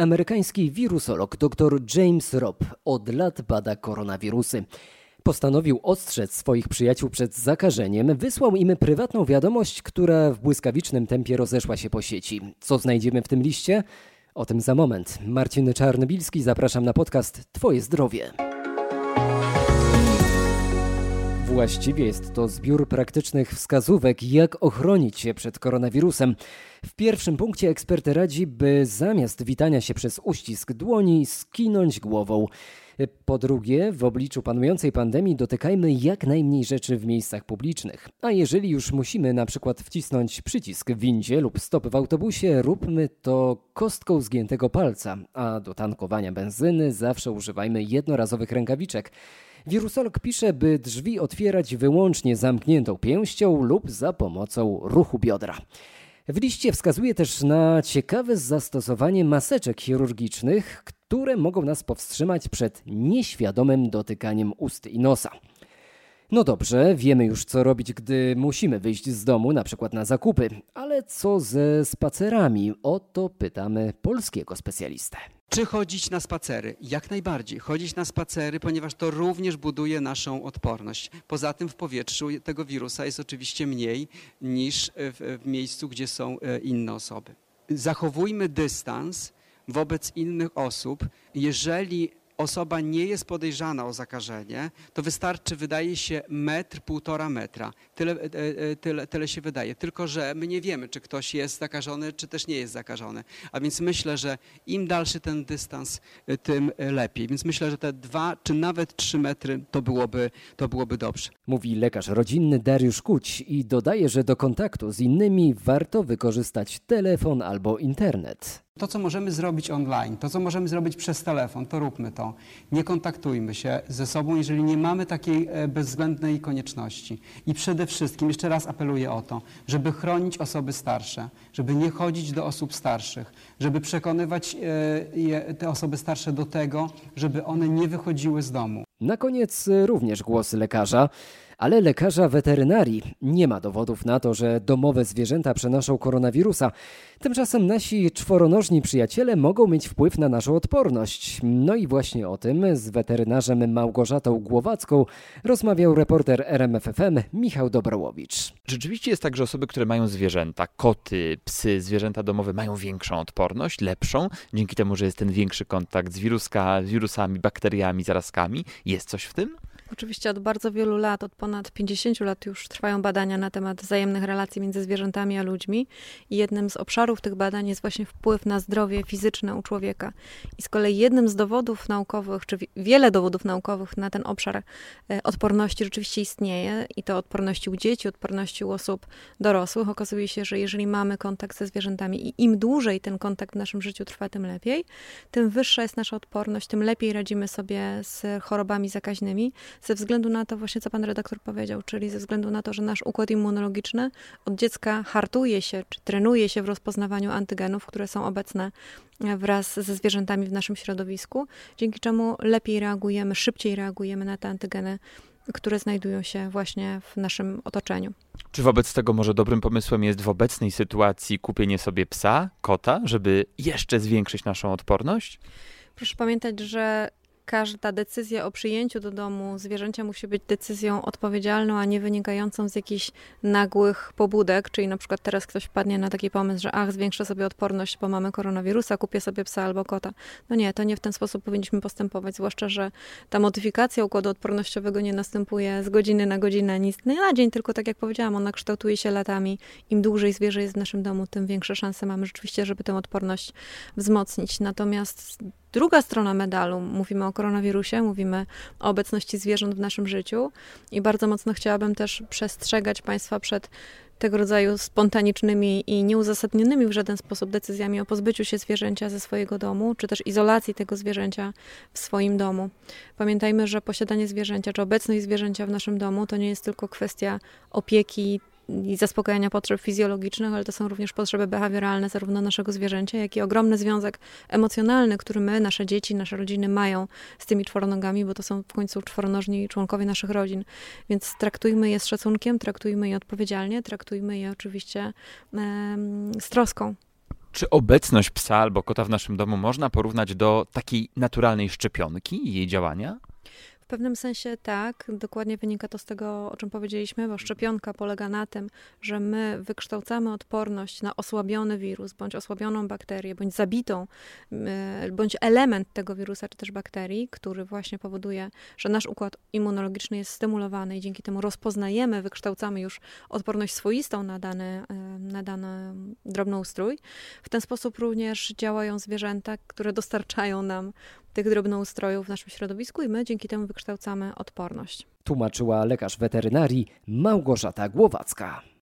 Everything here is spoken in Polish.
Amerykański wirusolog dr James Robb od lat bada koronawirusy. Postanowił ostrzec swoich przyjaciół przed zakażeniem, wysłał im prywatną wiadomość, która w błyskawicznym tempie rozeszła się po sieci. Co znajdziemy w tym liście? O tym za moment. Marcin Czarnobilski, zapraszam na podcast Twoje zdrowie. Właściwie jest to zbiór praktycznych wskazówek, jak ochronić się przed koronawirusem. W pierwszym punkcie ekspert radzi, by zamiast witania się przez uścisk dłoni, skinąć głową. Po drugie, w obliczu panującej pandemii dotykajmy jak najmniej rzeczy w miejscach publicznych. A jeżeli już musimy na przykład wcisnąć przycisk w windzie lub stop w autobusie, róbmy to kostką zgiętego palca, a do tankowania benzyny zawsze używajmy jednorazowych rękawiczek. Wirusolog pisze, by drzwi otwierać wyłącznie zamkniętą pięścią lub za pomocą ruchu biodra. W liście wskazuje też na ciekawe zastosowanie maseczek chirurgicznych, które mogą nas powstrzymać przed nieświadomym dotykaniem ust i nosa. No dobrze, wiemy już co robić, gdy musimy wyjść z domu, na przykład na zakupy, ale co ze spacerami? O to pytamy polskiego specjalistę. Czy chodzić na spacery? Jak najbardziej. Chodzić na spacery, ponieważ to również buduje naszą odporność. Poza tym w powietrzu tego wirusa jest oczywiście mniej niż w, w miejscu, gdzie są e, inne osoby. Zachowujmy dystans wobec innych osób. Jeżeli osoba nie jest podejrzana o zakażenie, to wystarczy, wydaje się, metr, półtora metra. Tyle, e, e, tyle, tyle się wydaje. Tylko, że my nie wiemy, czy ktoś jest zakażony, czy też nie jest zakażony. A więc myślę, że im dalszy ten dystans, e, tym lepiej. Więc myślę, że te dwa, czy nawet trzy metry to byłoby, to byłoby dobrze. Mówi lekarz rodzinny Dariusz Kuć i dodaje, że do kontaktu z innymi warto wykorzystać telefon albo internet. To, co możemy zrobić online, to, co możemy zrobić przez telefon, to róbmy to. Nie kontaktujmy się ze sobą, jeżeli nie mamy takiej e, bezwzględnej konieczności. I przede wszystkim, jeszcze raz apeluję o to, żeby chronić osoby starsze, żeby nie chodzić do osób starszych, żeby przekonywać e, te osoby starsze do tego, żeby one nie wychodziły z domu. Na koniec e, również głos lekarza ale lekarza weterynarii nie ma dowodów na to, że domowe zwierzęta przenoszą koronawirusa. Tymczasem nasi czworonożni przyjaciele mogą mieć wpływ na naszą odporność. No i właśnie o tym z weterynarzem Małgorzatą Głowacką rozmawiał reporter RMFFM Michał Dobrołowicz. Rzeczywiście jest tak, że osoby, które mają zwierzęta, koty, psy, zwierzęta domowe mają większą odporność, lepszą, dzięki temu, że jest ten większy kontakt z wiruska, wirusami, bakteriami, zarazkami. Jest coś w tym? Oczywiście od bardzo wielu lat, od ponad 50 lat już trwają badania na temat wzajemnych relacji między zwierzętami a ludźmi i jednym z obszarów tych badań jest właśnie wpływ na zdrowie fizyczne u człowieka. I z kolei jednym z dowodów naukowych, czy wiele dowodów naukowych na ten obszar e, odporności rzeczywiście istnieje i to odporności u dzieci, odporności u osób dorosłych. Okazuje się, że jeżeli mamy kontakt ze zwierzętami i im dłużej ten kontakt w naszym życiu trwa, tym lepiej, tym wyższa jest nasza odporność, tym lepiej radzimy sobie z chorobami zakaźnymi, ze względu na to właśnie, co pan redaktor powiedział, czyli ze względu na to, że nasz układ immunologiczny od dziecka hartuje się, czy trenuje się w rozpoznawaniu antygenów, które są obecne wraz ze zwierzętami w naszym środowisku, dzięki czemu lepiej reagujemy, szybciej reagujemy na te antygeny, które znajdują się właśnie w naszym otoczeniu. Czy wobec tego może dobrym pomysłem jest w obecnej sytuacji kupienie sobie psa, kota, żeby jeszcze zwiększyć naszą odporność? Proszę pamiętać, że każda decyzja o przyjęciu do domu zwierzęcia musi być decyzją odpowiedzialną, a nie wynikającą z jakichś nagłych pobudek, czyli na przykład teraz ktoś wpadnie na taki pomysł, że ach, zwiększę sobie odporność, bo mamy koronawirusa, kupię sobie psa albo kota. No nie, to nie w ten sposób powinniśmy postępować, zwłaszcza, że ta modyfikacja układu odpornościowego nie następuje z godziny na godzinę, nic na dzień, tylko tak jak powiedziałam, ona kształtuje się latami. Im dłużej zwierzę jest w naszym domu, tym większe szanse mamy rzeczywiście, żeby tę odporność wzmocnić. Natomiast druga strona medalu, mówimy o koronawirusie, mówimy o obecności zwierząt w naszym życiu i bardzo mocno chciałabym też przestrzegać Państwa przed tego rodzaju spontanicznymi i nieuzasadnionymi w żaden sposób decyzjami o pozbyciu się zwierzęcia ze swojego domu, czy też izolacji tego zwierzęcia w swoim domu. Pamiętajmy, że posiadanie zwierzęcia, czy obecność zwierzęcia w naszym domu to nie jest tylko kwestia opieki, i zaspokajania potrzeb fizjologicznych, ale to są również potrzeby behawioralne zarówno naszego zwierzęcia, jak i ogromny związek emocjonalny, który my, nasze dzieci, nasze rodziny mają z tymi czworonogami, bo to są w końcu czworonożni członkowie naszych rodzin. Więc traktujmy je z szacunkiem, traktujmy je odpowiedzialnie, traktujmy je oczywiście z troską. Czy obecność psa albo kota w naszym domu można porównać do takiej naturalnej szczepionki i jej działania? W pewnym sensie tak, dokładnie wynika to z tego, o czym powiedzieliśmy, bo szczepionka polega na tym, że my wykształcamy odporność na osłabiony wirus, bądź osłabioną bakterię, bądź zabitą, y, bądź element tego wirusa, czy też bakterii, który właśnie powoduje, że nasz układ immunologiczny jest stymulowany i dzięki temu rozpoznajemy, wykształcamy już odporność swoistą na dany, y, na dany drobnoustrój. W ten sposób również działają zwierzęta, które dostarczają nam tych drobnoustrojów w naszym środowisku i my dzięki temu wykształcamy odporność. Tłumaczyła lekarz weterynarii Małgorzata Głowacka.